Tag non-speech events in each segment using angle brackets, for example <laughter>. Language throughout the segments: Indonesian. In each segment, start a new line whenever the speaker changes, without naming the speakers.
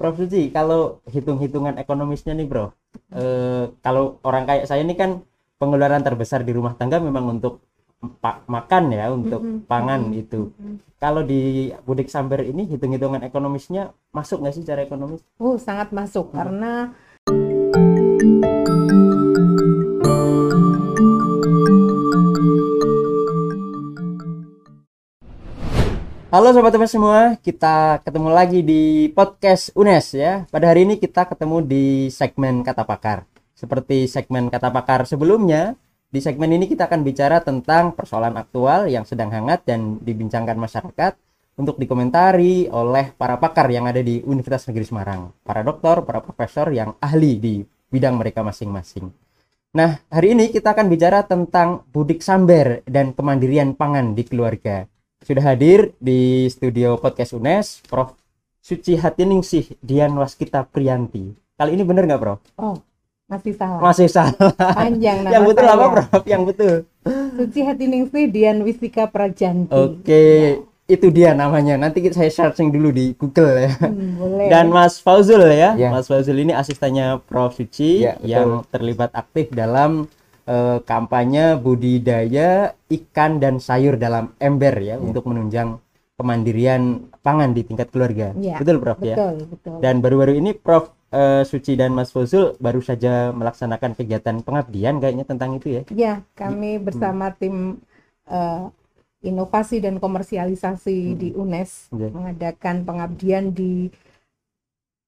Prof Suci, kalau hitung-hitungan ekonomisnya nih bro, eh, kalau orang kayak saya ini kan pengeluaran terbesar di rumah tangga memang untuk pa- makan ya, untuk
Mm-mm,
pangan
mm-mm,
itu.
mm-mm.
Kalau di Budik Samber ini hitung-hitungan ekonomisnya masuk nggak sih cara ekonomis?
Oh, sangat masuk
Hmm.
karena
Halo sobat teman semua, kita ketemu lagi di podcast UNES ya. Pada hari ini kita ketemu di segmen kata pakar. Seperti segmen kata pakar sebelumnya, di segmen ini kita akan bicara tentang persoalan aktual yang sedang hangat dan dibincangkan masyarakat untuk dikomentari oleh para pakar yang ada di Universitas Negeri Semarang, para dokter, para profesor yang ahli di bidang mereka masing-masing. Nah, hari ini kita akan bicara tentang budik samber dan kemandirian pangan di keluarga. Sudah hadir di studio podcast UNES, Prof. Suci Hatiningsih Dian Waskita Priyanti. Kali ini bener nggak, Prof?
oh, masih salah.
Masih salah.
Panjang <laughs> nama
Yang betul
saya.
apa, Prof? Yang betul.
Suci Hatiningsih Dian Wisika Prajanti.
Oke, itu dia namanya. Nanti kita saya searching dulu di Google ya.
Hmm, boleh.
Dan Mas Fauzul ya.
Ya.
Mas Fauzul ini asistennya Prof Suci
Ya, betul.
yang terlibat aktif dalam eh, kampanye budidaya ikan dan sayur dalam ember ya untuk menunjang kemandirian pangan di tingkat keluarga.
Ya,
Betul Prof ya.
betul, betul.
Dan baru-baru ini Prof eh, Suci dan Mas Fauzul baru saja melaksanakan kegiatan pengabdian kayaknya tentang itu ya.
Ya, kami bersama tim eh, inovasi dan komersialisasi di UNES
Ya.
mengadakan pengabdian di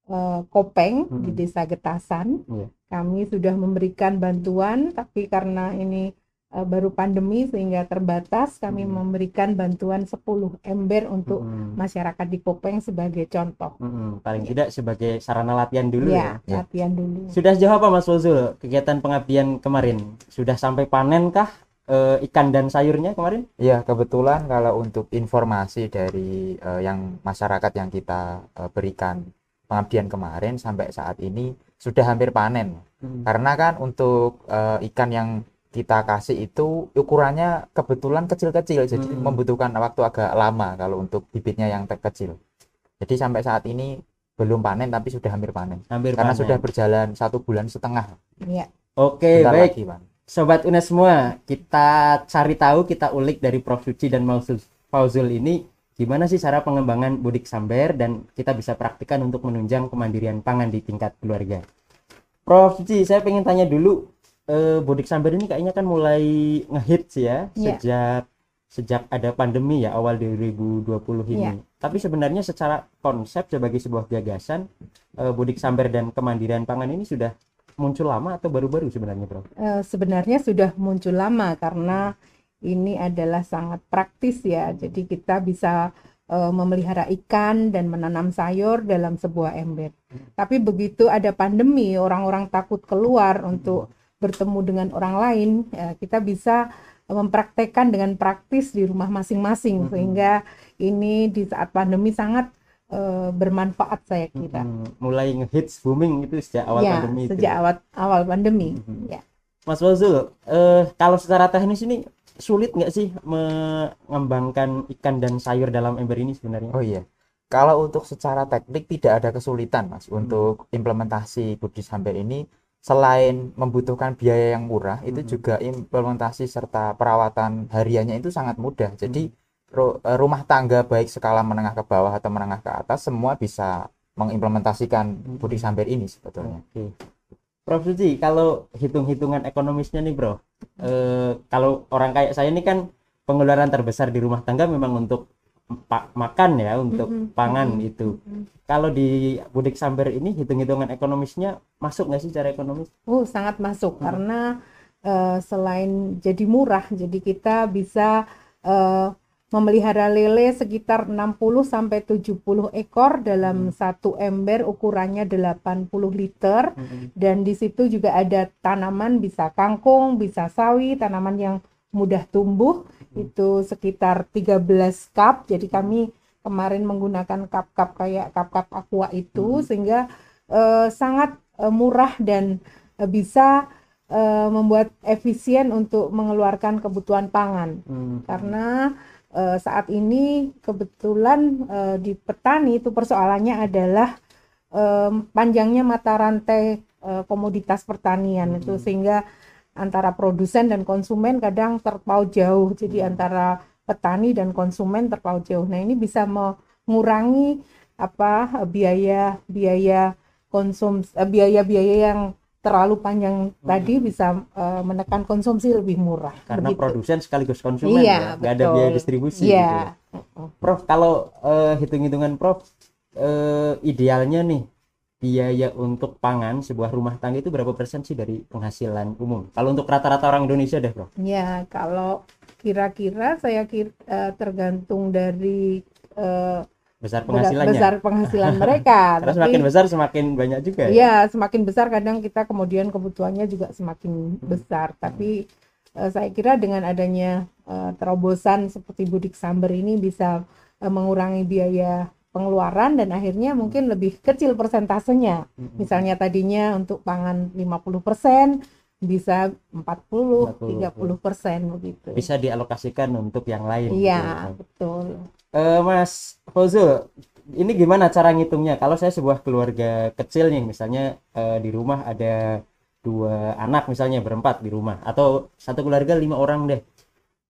eh, Kopeng di
Hmm.
Desa Getasan.
Ya.
Kami sudah memberikan bantuan, tapi karena ini eh, baru pandemi sehingga terbatas, kami
Hmm.
memberikan bantuan 10 ember untuk
Mm-mm.
masyarakat di Kopeng sebagai contoh.
Mm-mm. Paling tidak sebagai sarana latihan dulu ya.
Ya, latihan dulu.
Sudah sejauh apa Mas Fauzul kegiatan pengabdian kemarin? Sudah sampai panen kah eh, ikan dan sayurnya kemarin?
Iya, kebetulan kalau untuk informasi dari eh, yang masyarakat yang kita eh, berikan pengabdian kemarin sampai saat ini sudah hampir panen. Karena kan untuk eh, ikan yang kita kasih itu ukurannya kebetulan kecil-kecil, jadi
Hmm.
membutuhkan waktu agak lama kalau untuk bibitnya yang te- kecil. Jadi sampai saat ini belum panen tapi sudah hampir panen.
Hampir
Karena
panen.
sudah berjalan satu bulan setengah.
Ya,
Oke,
Bentar
baik.
lagi, Pak.
Sobat UNES semua, kita cari tahu, kita ulik dari Prof Suci dan Mas Fauzul ini gimana sih cara pengembangan budik samber dan kita bisa praktikkan untuk menunjang kemandirian pangan di tingkat keluarga. Prof Suci, saya pengen tanya dulu, eh, budik samber ini kayaknya kan mulai ngehits ya
Iya.
sejak sejak ada pandemi ya awal 2020 ini.
Iya.
Tapi sebenarnya secara konsep sebagai sebuah gagasan, eh, budik samber dan kemandirian pangan ini sudah muncul lama atau baru-baru sebenarnya, Prof?
eh, sebenarnya sudah muncul lama karena ini adalah sangat praktis ya. Jadi kita bisa eh, memelihara ikan dan menanam sayur dalam sebuah ember. Tapi begitu ada pandemi, orang-orang takut keluar untuk bertemu dengan orang lain, ya, kita bisa mempraktekkan dengan praktis di rumah masing-masing sehingga ini di saat pandemi sangat eh, bermanfaat saya kira.
Hmm, mulai ngehits booming itu sejak awal
ya,
pandemi itu.
sejak awal awal pandemi.
Mhm.
Ya.
Mas Fauzul, eh, kalau secara teknis ini sulit nggak sih mengembangkan ikan dan sayur dalam ember ini sebenarnya?
Oh iya. Kalau untuk secara teknik tidak ada kesulitan, Mas, untuk implementasi Budi Samber ini selain membutuhkan biaya yang murah, itu
Mhm.
juga implementasi serta perawatan hariannya itu sangat mudah. Jadi ru- eh, rumah tangga baik skala menengah ke bawah atau menengah ke atas semua bisa mengimplementasikan Budi Samber ini sebetulnya.
Oke. Prof Suci, kalau hitung-hitungan ekonomisnya nih, Bro. Eh, kalau orang kayak saya ini kan pengeluaran terbesar di rumah tangga memang untuk makan ya, untuk
Mhm,
pangan
mhm,
itu.
mhm.
Kalau di Budik Samber ini hitung-hitungan ekonomisnya masuk nggak sih cara ekonomis?
Oh, sangat masuk
Hmm.
karena eh, selain jadi murah, jadi kita bisa eh, memelihara lele sekitar 60 sampai 70 ekor dalam
Hmm.
satu ember ukurannya 80 liter
Mhm.
dan di situ juga ada tanaman bisa kangkung, bisa sawi, tanaman yang mudah tumbuh
Hmm.
itu sekitar 13 cup. Jadi kami kemarin menggunakan cup-cup kayak cup-cup aqua itu
Hmm.
sehingga eh, sangat eh, murah dan eh, bisa membuat efisien untuk mengeluarkan kebutuhan pangan
Hmm.
karena eh, saat ini kebetulan eh, di petani itu persoalannya adalah em, panjangnya mata rantai eh, komoditas pertanian itu
Hmm.
sehingga antara produsen dan konsumen kadang terpaut jauh. Jadi
Hmm.
antara petani dan konsumen terpaut jauh. Nah, ini bisa mengurangi apa biaya biaya konsumsi biaya-biaya yang terlalu panjang tadi
Hmm.
bisa eh, menekan konsumsi lebih murah.
karena
Begitu.
produsen sekaligus konsumen
Iya,
ya nggak ada biaya distribusi gitu
Iya.
ya. Prof kalau eh, hitung-hitungan Prof eh, idealnya nih biaya untuk pangan sebuah rumah tangga itu berapa persen sih dari penghasilan umum kalau untuk rata-rata orang Indonesia deh Prof
Ya, kalau kira-kira saya kira eh, tergantung dari eh,
besar penghasilannya
besar penghasilan mereka. <laughs>
karena
Tapi
semakin besar semakin banyak juga ya
ya semakin besar kadang kita kemudian kebutuhannya juga semakin besar. Tapi eh, saya kira dengan adanya eh, terobosan seperti Budik Samber ini bisa eh, mengurangi biaya pengeluaran dan akhirnya mungkin lebih kecil persentasenya.
Mm-mm.
Misalnya tadinya untuk pangan 50% bisa 40, 30% begitu.
bisa dialokasikan untuk yang lain gitu
Iya,
ya.
betul.
Eh, Mas Fozul, ini gimana cara ngitungnya? Kalau saya sebuah keluarga kecil nih, misalnya eh, di rumah ada dua anak misalnya berempat di rumah, atau satu keluarga lima orang deh.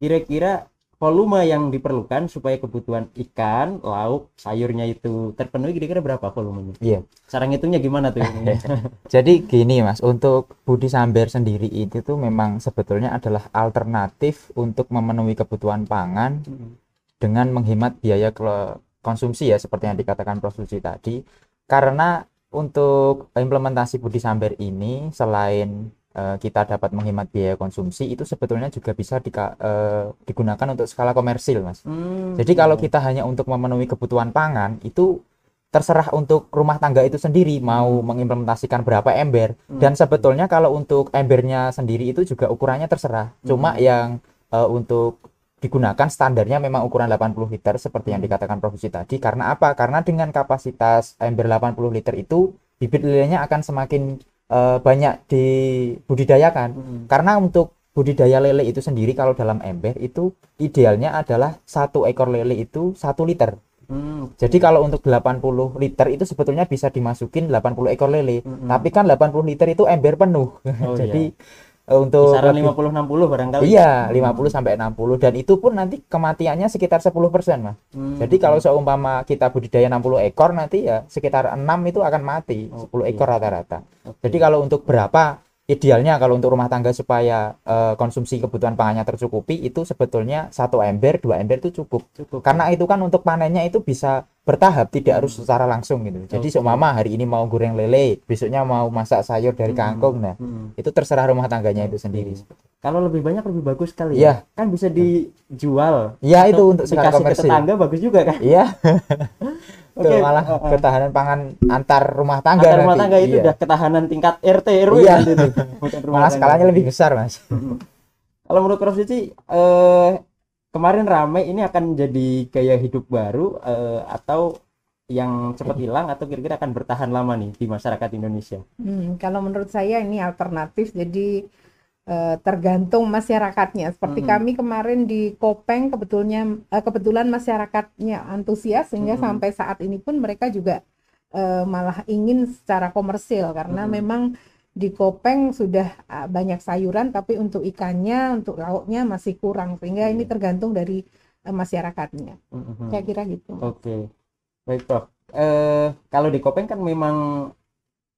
Kira-kira volume yang diperlukan supaya kebutuhan ikan, lauk, sayurnya itu terpenuhi kira-kira berapa volumenya?
Iya.
Cara ngitungnya gimana tuh? <laughs>
Jadi gini Mas, untuk Budi Samber sendiri itu tuh memang sebetulnya adalah alternatif untuk memenuhi kebutuhan pangan dengan menghemat biaya konsumsi ya seperti yang dikatakan Prof. Suci tadi. Karena untuk implementasi Budi Samber ini selain eh, kita dapat menghemat biaya konsumsi itu sebetulnya juga bisa dika- eh, digunakan untuk skala komersil Mas.
Hmm.
Jadi kalau kita hanya untuk memenuhi kebutuhan pangan itu terserah untuk rumah tangga itu sendiri mau mengimplementasikan berapa ember
Hmm.
dan sebetulnya kalau untuk embernya sendiri itu juga ukurannya terserah. Cuma
Hmm.
yang eh, untuk digunakan standarnya memang ukuran 80 liter seperti yang
Hmm.
dikatakan Profesi tadi. Karena apa? Karena dengan kapasitas ember 80 liter itu bibit lelenya akan semakin eh, banyak dibudidayakan.
Hmm.
Karena untuk budidaya lele itu sendiri kalau dalam ember itu idealnya adalah satu ekor lele itu satu liter.
Hmm.
Jadi kalau untuk 80 liter itu sebetulnya bisa dimasukin 80 ekor lele.
Mm-mm.
Tapi kan 80 liter itu ember penuh.
Oh, <laughs>
Jadi eh, untuk
Kisaran
lebih-
50-60 barangkali.
Iya, 50 sampai 60 dan itu pun nanti kematiannya sekitar 10%, Mas.
Hmm.
Jadi kalau seumpama kita budidaya 60 ekor nanti ya sekitar 6 itu akan mati, 10
Oke.
ekor rata-rata.
Oke.
Jadi kalau untuk berapa idealnya kalau untuk rumah tangga supaya eh, konsumsi kebutuhan pangannya tercukupi itu sebetulnya satu ember, dua ember itu cukup.
cukup.
Karena itu kan untuk panennya itu bisa bertahap, tidak harus secara langsung gitu. Jadi seumpama hari ini mau goreng lele, besoknya mau masak sayur dari
Hmm.
kangkung. Nah,
Hmm.
itu terserah rumah tangganya itu sendiri.
Kalau lebih banyak lebih bagus kali
Iya.
ya. Kan bisa dijual.
Iya itu untuk
dikasih ke
komersil.
tetangga bagus juga kan.
Iya, <laughs>
Oke,
Tuh, malah
uh, uh.
ketahanan pangan antar rumah tangga
Antar rumah
nanti.
tangga itu
Iya.
udah ketahanan tingkat RT RW
Iya.
tuh. <laughs> Bukan rumah
malah
tangga.
skalanya lebih besar, Mas. <laughs>
Kalau menurut Prof Cici, eh, kemarin ramai ini akan jadi gaya hidup baru eh, atau yang cepat hilang atau kira-kira akan bertahan lama nih di masyarakat Indonesia?
Hmm, kalau menurut saya ini alternatif, jadi eh, tergantung masyarakatnya. Seperti
Hmm.
kami kemarin di Kopeng, kebetulannya eh, kebetulan masyarakatnya antusias sehingga
Hmm.
sampai saat ini pun mereka juga eh, malah ingin secara komersil karena
Hmm.
memang di Kopeng sudah ah, banyak sayuran, tapi untuk ikannya, untuk lauknya masih kurang sehingga ini
Iya.
tergantung dari eh, masyarakatnya.
Mhm.
Saya kira gitu.
Oke, baik Prof. Eh, kalau di Kopeng kan memang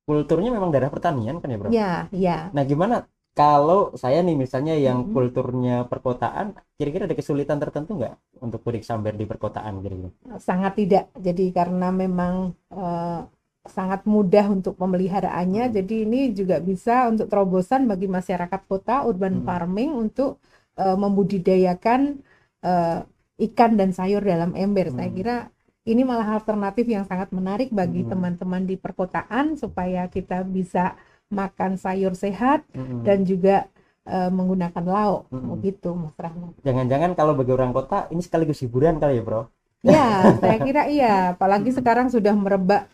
kulturnya memang daerah pertanian kan ya Prof?
Ya, ya.
Nah gimana kalau saya nih misalnya yang
Mhm.
kulturnya perkotaan, kira-kira ada kesulitan tertentu nggak untuk mudik sambar di perkotaan kira-kira?
sangat tidak. Jadi karena memang eh, sangat mudah untuk pemeliharaannya,
Hmm.
jadi ini juga bisa untuk terobosan bagi masyarakat kota urban
Hmm.
farming untuk eh, membudidayakan eh, ikan dan sayur dalam ember. Saya
Hmm.
kira ini malah alternatif yang sangat menarik bagi
Hmm.
teman-teman di perkotaan supaya kita bisa makan sayur sehat
Mhm.
dan juga eh, menggunakan lauk.
Hmm.
Begitu, Mas Rahmat.
Jangan-jangan kalau bagi orang kota ini sekaligus hiburan kali ya Bro?
Ya, saya kira iya. Apalagi sekarang sudah merebak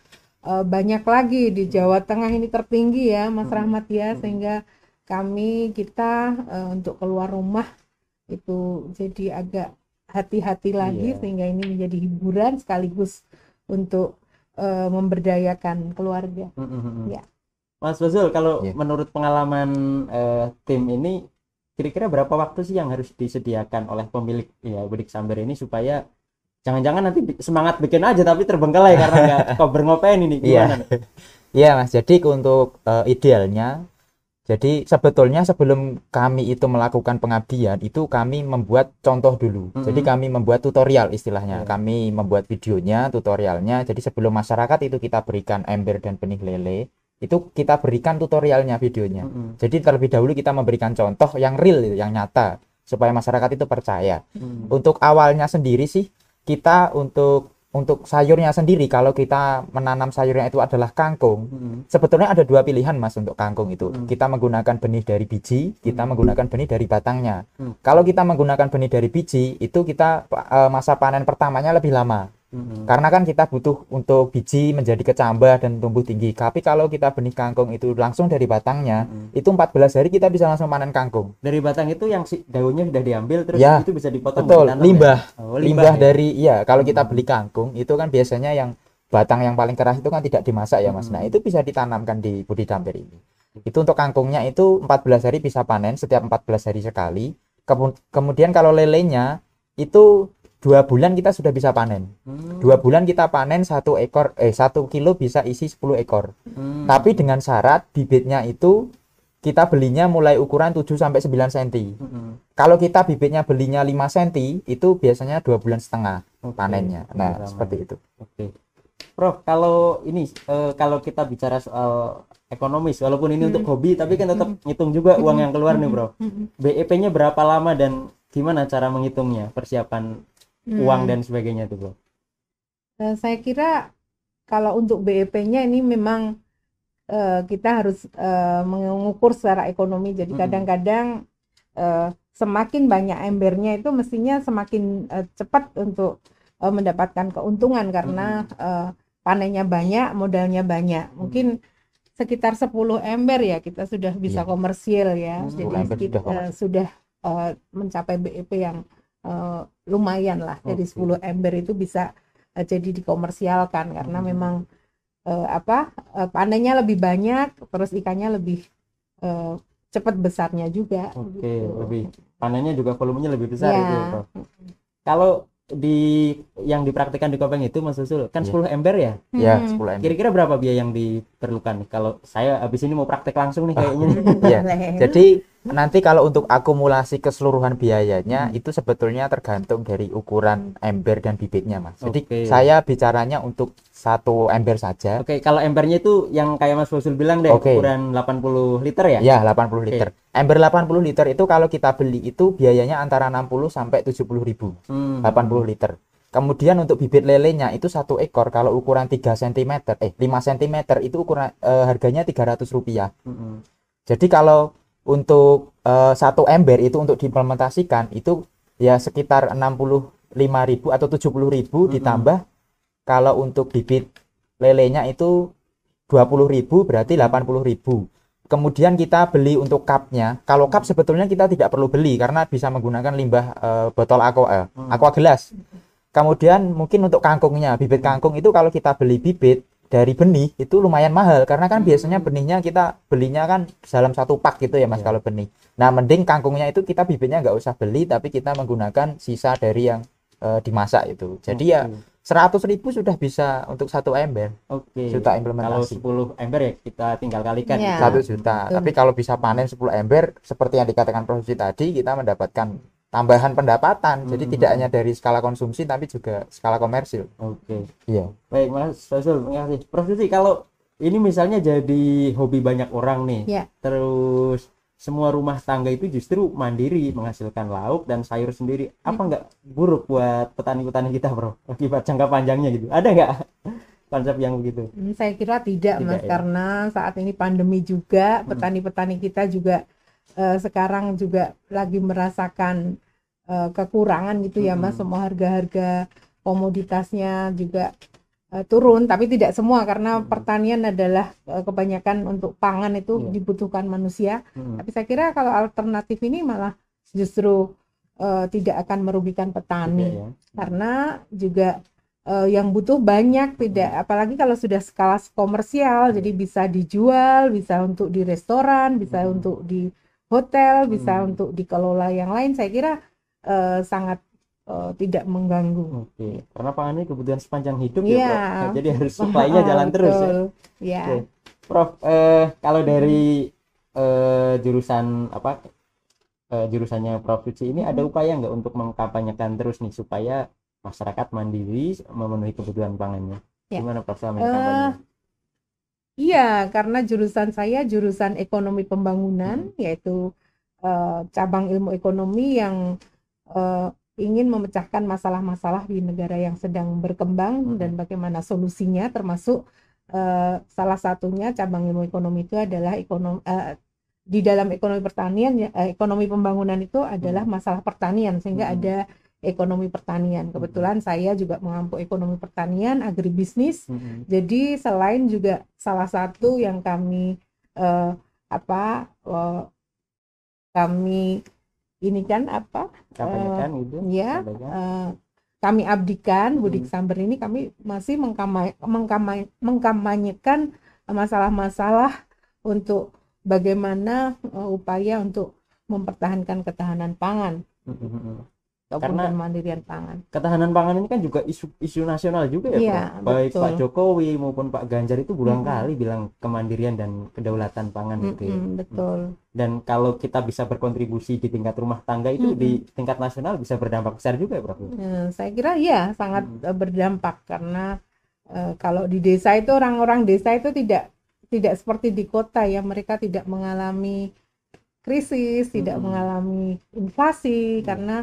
eh, banyak lagi di Jawa Tengah ini tertinggi ya, Mas
Hmm.
Rahmat ya,
Hmm.
sehingga kami kita eh, untuk keluar rumah itu jadi agak hati-hati lagi
Iya.
sehingga ini menjadi hiburan sekaligus untuk eh, memberdayakan keluarga.
Mm-mm.
Ya.
Mas Fazul, kalau
Iya.
menurut pengalaman eh, tim ini, kira-kira berapa waktu sih yang harus disediakan oleh pemilik ya Budik Samber ini supaya jangan-jangan nanti semangat bikin aja tapi terbengkalai <laughs> karena nggak cover ngopain ini
Iya.
gimana?
Iya Mas, jadi untuk eh, idealnya, jadi sebetulnya sebelum kami itu melakukan pengabdian, itu kami membuat contoh dulu.
Mhm.
Jadi kami membuat tutorial istilahnya.
Iya.
Kami membuat videonya, tutorialnya. Jadi sebelum masyarakat itu kita berikan ember dan benih lele, itu kita berikan tutorialnya videonya.
Mm-mm.
Jadi terlebih dahulu kita memberikan contoh yang real, yang nyata, supaya masyarakat itu percaya.
Mm.
Untuk awalnya sendiri sih kita untuk untuk sayurnya sendiri kalau kita menanam sayurnya itu adalah kangkung,
Mm-mm.
sebetulnya ada dua pilihan Mas untuk kangkung itu.
Hmm.
Kita menggunakan benih dari biji, kita
Hmm.
menggunakan benih dari batangnya.
Hmm.
Kalau kita menggunakan benih dari biji, itu kita eh, masa panen pertamanya lebih lama. Karena kan kita butuh untuk biji menjadi kecambah dan tumbuh tinggi. Tapi kalau kita benih kangkung itu langsung dari batangnya,
Mm-mm.
itu 14 hari kita bisa langsung panen kangkung.
Dari batang itu yang si daunnya sudah diambil terus
Ya,
itu bisa dipotong
Betul,
ditanam ya?
limbah.
Oh,
limbah
ya?
dari iya kalau kita beli kangkung itu kan biasanya yang batang yang paling keras itu kan tidak dimasak ya Mas. Nah,
Hmm.
itu bisa ditanamkan di budi damper ini. Itu untuk kangkungnya itu 14 hari bisa panen setiap 14 hari sekali. Kemu- Kemudian kalau lelenya itu dua bulan kita sudah bisa panen.
Hmm.
Dua bulan kita panen satu ekor eh satu kilo bisa isi 10 ekor.
Hmm.
Tapi dengan syarat bibitnya itu kita belinya mulai ukuran 7 sampai 9 cm.
Mm-mm.
Kalau kita bibitnya belinya 5 cm itu biasanya dua bulan setengah
Oke,
panennya. Nah,
sama.
seperti itu.
Oke. Prof, kalau ini eh, kalau kita bicara soal ekonomis, walaupun ini
Hmm.
untuk hobi, tapi kan tetap ngitung juga uang yang keluar nih, Bro.
Mm-mm.
BEP-nya berapa lama dan gimana cara menghitungnya, persiapan uang
Hmm.
dan sebagainya tuh, Bro?
Eh, saya kira kalau untuk BEP-nya ini memang eh, kita harus eh, mengukur secara ekonomi. Jadi
Mm-mm.
kadang-kadang eh, semakin banyak embernya itu mestinya semakin eh, cepat untuk eh, mendapatkan keuntungan karena eh, panennya banyak, modalnya banyak. Mungkin sekitar 10 ember ya kita sudah bisa
Iya.
komersil ya.
Hmm,
Jadi
10 ember
kita
sudah komersil.
sudah eh, mencapai BEP yang eh, lumayan lah. Jadi
Oke.
10 ember itu bisa eh, jadi dikomersialkan karena
Hmm.
memang eh, apa eh, panennya lebih banyak terus ikannya lebih eh, cepat besarnya juga
Oke,
gitu.
lebih panennya juga volumenya lebih besar
Ya.
itu, Prof. Kalau di yang dipraktikkan di Kopeng itu Mas Usul kan
Iya.
10 ember ya?
Ya,
Hmm.
10 ember.
Kira-kira berapa biaya yang diperlukan nih? Kalau saya habis ini mau praktek langsung nih kayaknya.
Iya. <laughs> Jadi nanti kalau untuk akumulasi keseluruhan biayanya
Hmm.
itu sebetulnya tergantung dari ukuran ember dan bibitnya, Mas. Jadi saya bicaranya untuk satu ember saja.
Oke, kalau embernya itu yang kayak Mas Usul bilang deh,
Oke.
ukuran 80 liter ya?
Ya, 80 liter. Ember 80 liter itu kalau kita beli itu biayanya antara 60 sampai 70 ribu.
Hmm.
80 liter. Kemudian untuk bibit lelenya itu satu ekor kalau ukuran 3 cm, eh 5 cm itu ukuran eh, harganya 300 rupiah.
Mm-mm.
Jadi kalau untuk eh, satu ember itu untuk diimplementasikan itu ya sekitar 65.000 atau 70.000
Mm-mm.
ditambah kalau untuk bibit lelenya itu 20.000 berarti 80.000. Kemudian kita beli untuk cupnya. Kalau cup sebetulnya kita tidak perlu beli karena bisa menggunakan limbah eh, botol aqua, eh,
Hmm.
aqua gelas. Kemudian mungkin untuk kangkungnya, bibit kangkung itu kalau kita beli bibit dari benih itu lumayan mahal karena kan
Hmm.
biasanya benihnya kita belinya kan dalam satu pak gitu ya mas
Iya.
kalau benih. Nah mending kangkungnya itu kita bibitnya nggak usah beli tapi kita menggunakan sisa dari yang eh, dimasak itu. Jadi ya
Oke.
100.000 ribu sudah bisa untuk satu ember
Oke.
juta
Kalau
implementasi.
10 ember ya kita tinggal kalikan
Ya.
gitu.
Satu juta.
Betul.
Tapi kalau bisa panen 10 ember seperti yang dikatakan Prof. Suci tadi kita mendapatkan tambahan pendapatan. Jadi
Hmm.
tidak hanya dari skala konsumsi tapi juga skala komersil.
Oke.
Iya.
Baik, Mas Fasul, terima kasih. Prof Susi, kalau ini misalnya jadi hobi banyak orang nih,
Ya.
terus semua rumah tangga itu justru mandiri menghasilkan lauk dan sayur sendiri. Apa nggak buruk buat petani-petani kita, Bro? Akibat jangka panjangnya gitu. Ada nggak konsep yang begitu?
Hmm, Saya kira tidak,
Tidak,
Mas,
ya.
karena saat ini pandemi juga,
Hmm.
petani-petani kita juga eh, sekarang juga lagi merasakan eh, kekurangan gitu ya, Mas.
Hmm.
Semua harga-harga komoditasnya juga eh, turun, tapi tidak semua karena
Hmm.
pertanian adalah eh, kebanyakan untuk pangan itu
Iya.
dibutuhkan manusia.
Hmm.
Tapi saya kira kalau alternatif ini malah justru eh, tidak akan merugikan petani
Tidak ya.
karena juga eh, yang butuh banyak tidak apalagi kalau sudah skala komersial jadi bisa dijual bisa untuk di restoran bisa
Hmm.
untuk di hotel bisa
Hmm.
untuk dikelola yang lain saya kira eh, sangat eh, tidak mengganggu
Oke, karena pangan ini kebutuhan sepanjang hidup ya,
Iya.
Prof. Jadi harus <laughs> supply-nya jalan terus ya.
Betul. ya
Oke. Prof, eh, kalau dari eh, jurusan apa eh, jurusannya Prof Suci ini ada upaya nggak untuk mengkampanyekan terus nih supaya masyarakat mandiri memenuhi kebutuhan pangannya?
Ya.
Gimana Prof selama kampanye?
Iya, karena jurusan saya jurusan ekonomi pembangunan, yaitu eh, cabang ilmu ekonomi yang eh, ingin memecahkan masalah-masalah di negara yang sedang berkembang
Mhm.
dan bagaimana solusinya, termasuk eh, salah satunya cabang ilmu ekonomi itu adalah ekonomi di dalam ekonomi pertanian, eh, ekonomi pembangunan itu adalah masalah pertanian, sehingga
Mhm.
ada ekonomi pertanian. Kebetulan saya juga mengampu ekonomi pertanian, agribisnis.
Mm-mm.
Jadi selain juga salah satu yang kami eh, apa eh, kami ini kan apa
Kampanyekan gitu?
ya eh, kami abdikan Budik
Hmm.
Samber ini kami masih mengkamay- mengkamay- mengkampanyekan masalah-masalah untuk bagaimana eh, upaya untuk mempertahankan ketahanan pangan
Mm-mm.
Ataupun
Karena-
kemandirian pangan.
Ketahanan pangan ini kan juga isu isu nasional juga ya, Prof. Baik
betul.
Pak Jokowi maupun Pak Ganjar itu berulang
Mm-mm.
kali bilang kemandirian dan kedaulatan pangan gitu ya.
Mm-mm, betul.
Dan kalau kita bisa berkontribusi di tingkat rumah tangga itu
Mm-mm.
di tingkat nasional bisa berdampak besar juga ya, Prof.
Eh, saya kira ya sangat
Hmm.
berdampak karena eh, kalau di desa itu orang-orang desa itu tidak tidak seperti di kota ya mereka tidak mengalami krisis, tidak
Hmm.
mengalami inflasi
Hmm.
karena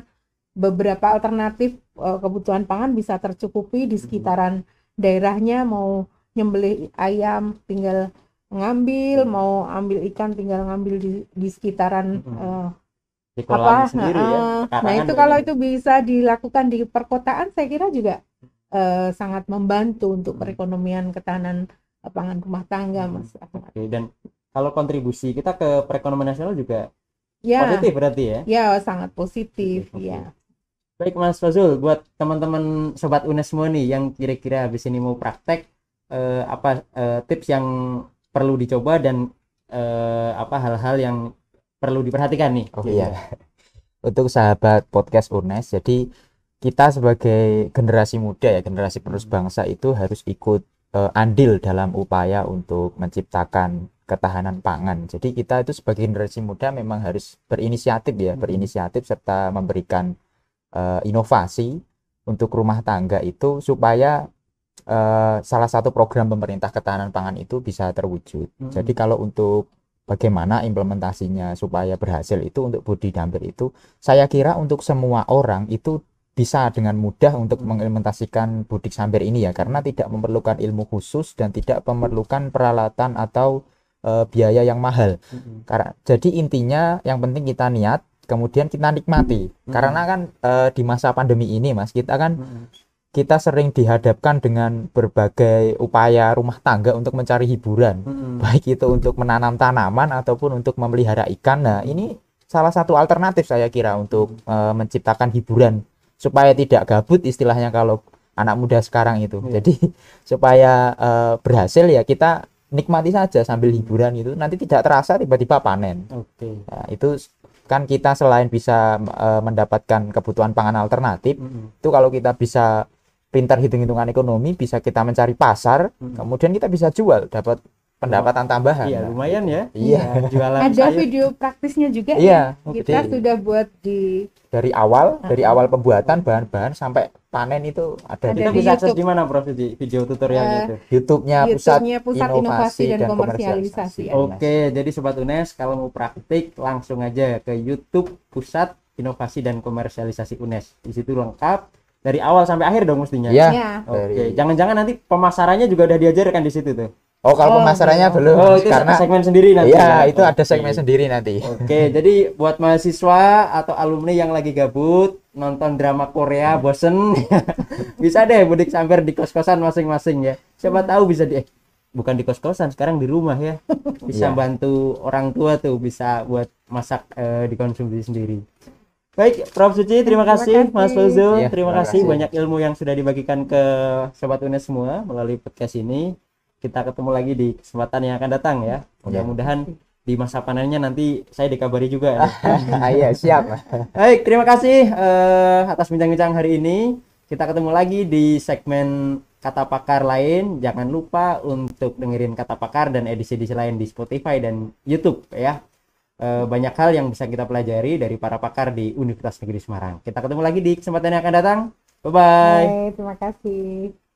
beberapa alternatif eh, kebutuhan pangan bisa tercukupi di
Hmm.
sekitaran daerahnya mau nyembelih ayam tinggal ngambil,
Hmm.
mau ambil ikan tinggal ngambil di di sekitaran
Hmm.
eh,
Di
apa
sendiri ya.
nah, nah
pekarangan
itu kalau
ini.
itu bisa dilakukan di perkotaan saya kira juga eh, sangat membantu untuk
Hmm.
perekonomian ketahanan pangan rumah tangga
Hmm.
mas
Oke, dan kalau kontribusi kita ke perekonomian nasional juga
ya
positif berarti ya.
ya sangat positif
oke.
ya
Baik Mas Fazul, buat teman-teman sobat UNES semua nih yang kira-kira habis ini mau praktek eh, apa eh, tips yang perlu dicoba dan eh, apa hal-hal yang perlu diperhatikan nih.
Oh iya. <laughs> Untuk sahabat podcast UNES, jadi kita sebagai generasi muda ya, generasi penerus
Hmm.
bangsa itu harus ikut eh, andil dalam upaya untuk menciptakan ketahanan pangan. Jadi kita itu sebagai generasi muda memang harus berinisiatif ya,
Hmm.
berinisiatif serta memberikan eh, inovasi untuk rumah tangga itu supaya eh, salah satu program pemerintah ketahanan pangan itu bisa terwujud.
Hmm.
Jadi kalau untuk bagaimana implementasinya supaya berhasil itu untuk budi dampir itu saya kira untuk semua orang itu bisa dengan mudah untuk
Hmm.
mengimplementasikan budik sambir ini ya karena tidak memerlukan ilmu khusus dan tidak memerlukan peralatan atau eh, biaya yang mahal.
Mm-mm.
Karena jadi intinya yang penting kita niat kemudian kita nikmati.
Hmm.
Karena kan eh, di masa pandemi ini Mas kita kan
Mm-mm.
kita sering dihadapkan dengan berbagai upaya rumah tangga untuk mencari hiburan
Mm-mm.
baik itu untuk menanam tanaman ataupun untuk memelihara ikan. Nah, ini salah satu alternatif saya kira untuk eh, menciptakan hiburan supaya tidak gabut istilahnya kalau anak muda sekarang itu.
Iya.
Jadi <laughs> supaya eh, berhasil ya kita nikmati saja sambil hiburan itu nanti tidak terasa tiba-tiba panen.
Oke.
Nah, itu kan kita selain bisa eh, mendapatkan kebutuhan pangan alternatif,
Mm-mm.
itu kalau kita bisa pintar hitung-hitungan ekonomi, bisa kita mencari pasar,
Mm-mm.
kemudian kita bisa jual, dapat pendapatan tambahan.
Iya, lumayan ya.
Iya.
Jualan
ada
sayur.
video praktisnya juga
Iya,
ya kita
jadi
sudah buat di
dari awal, dari
Ah.
awal pembuatan bahan-bahan sampai panen itu ada
Ada
Kita
di
di
bisa akses
YouTube.
di mana Prof di video tutorialnya
Eh,
itu?
YouTube-nya Pusat
YouTube-nya Pusat Inovasi dan Komersialisasi. ya.
Oke, jadi sobat UNES kalau mau praktik langsung aja ke YouTube Pusat Inovasi dan Komersialisasi UNES. Di situ lengkap dari awal sampai akhir dong mestinya.
Iya.
Ya.
Oke,
Dari-
jangan-jangan nanti pemasarannya juga udah diajarkan di situ tuh.
Oh, kalau
Oh,
pemasarannya
belum.
belum,
Oh, itu
karena
segmen sendiri nanti.
Iya,
ya?
itu ada
Oke.
segmen sendiri nanti.
Oke, <laughs> jadi buat mahasiswa atau alumni yang lagi gabut nonton drama Korea bosen <laughs> bisa deh mudik sambil di kos-kosan masing-masing ya. Siapa tahu bisa di eh, bukan di kos-kosan, sekarang di rumah ya. <laughs> Bisa
Iya.
bantu orang tua tuh bisa buat masak eh, dikonsumsi sendiri. Baik, Prof Suci, terima
Terima
kasih, Mas
kasih.
Fauzul.
Iya,
terima
terima
kasih
kasih.
banyak ilmu yang sudah dibagikan ke sobat UNES semua melalui podcast ini. Kita ketemu lagi di kesempatan yang akan datang ya. Mudah-mudahan di masa panennya nanti saya dikabari juga ya. <laughs>
Ah, iya siap
Baik, terima kasih eh, atas bincang-bincang hari ini. Kita ketemu lagi di segmen kata pakar lain. Jangan lupa untuk dengerin kata pakar dan edisi-edisi lain di Spotify dan YouTube ya. Eh, banyak hal yang bisa kita pelajari dari para pakar di Universitas Negeri Semarang. Kita ketemu lagi di kesempatan yang akan datang. Bye bye.
Baik, terima kasih.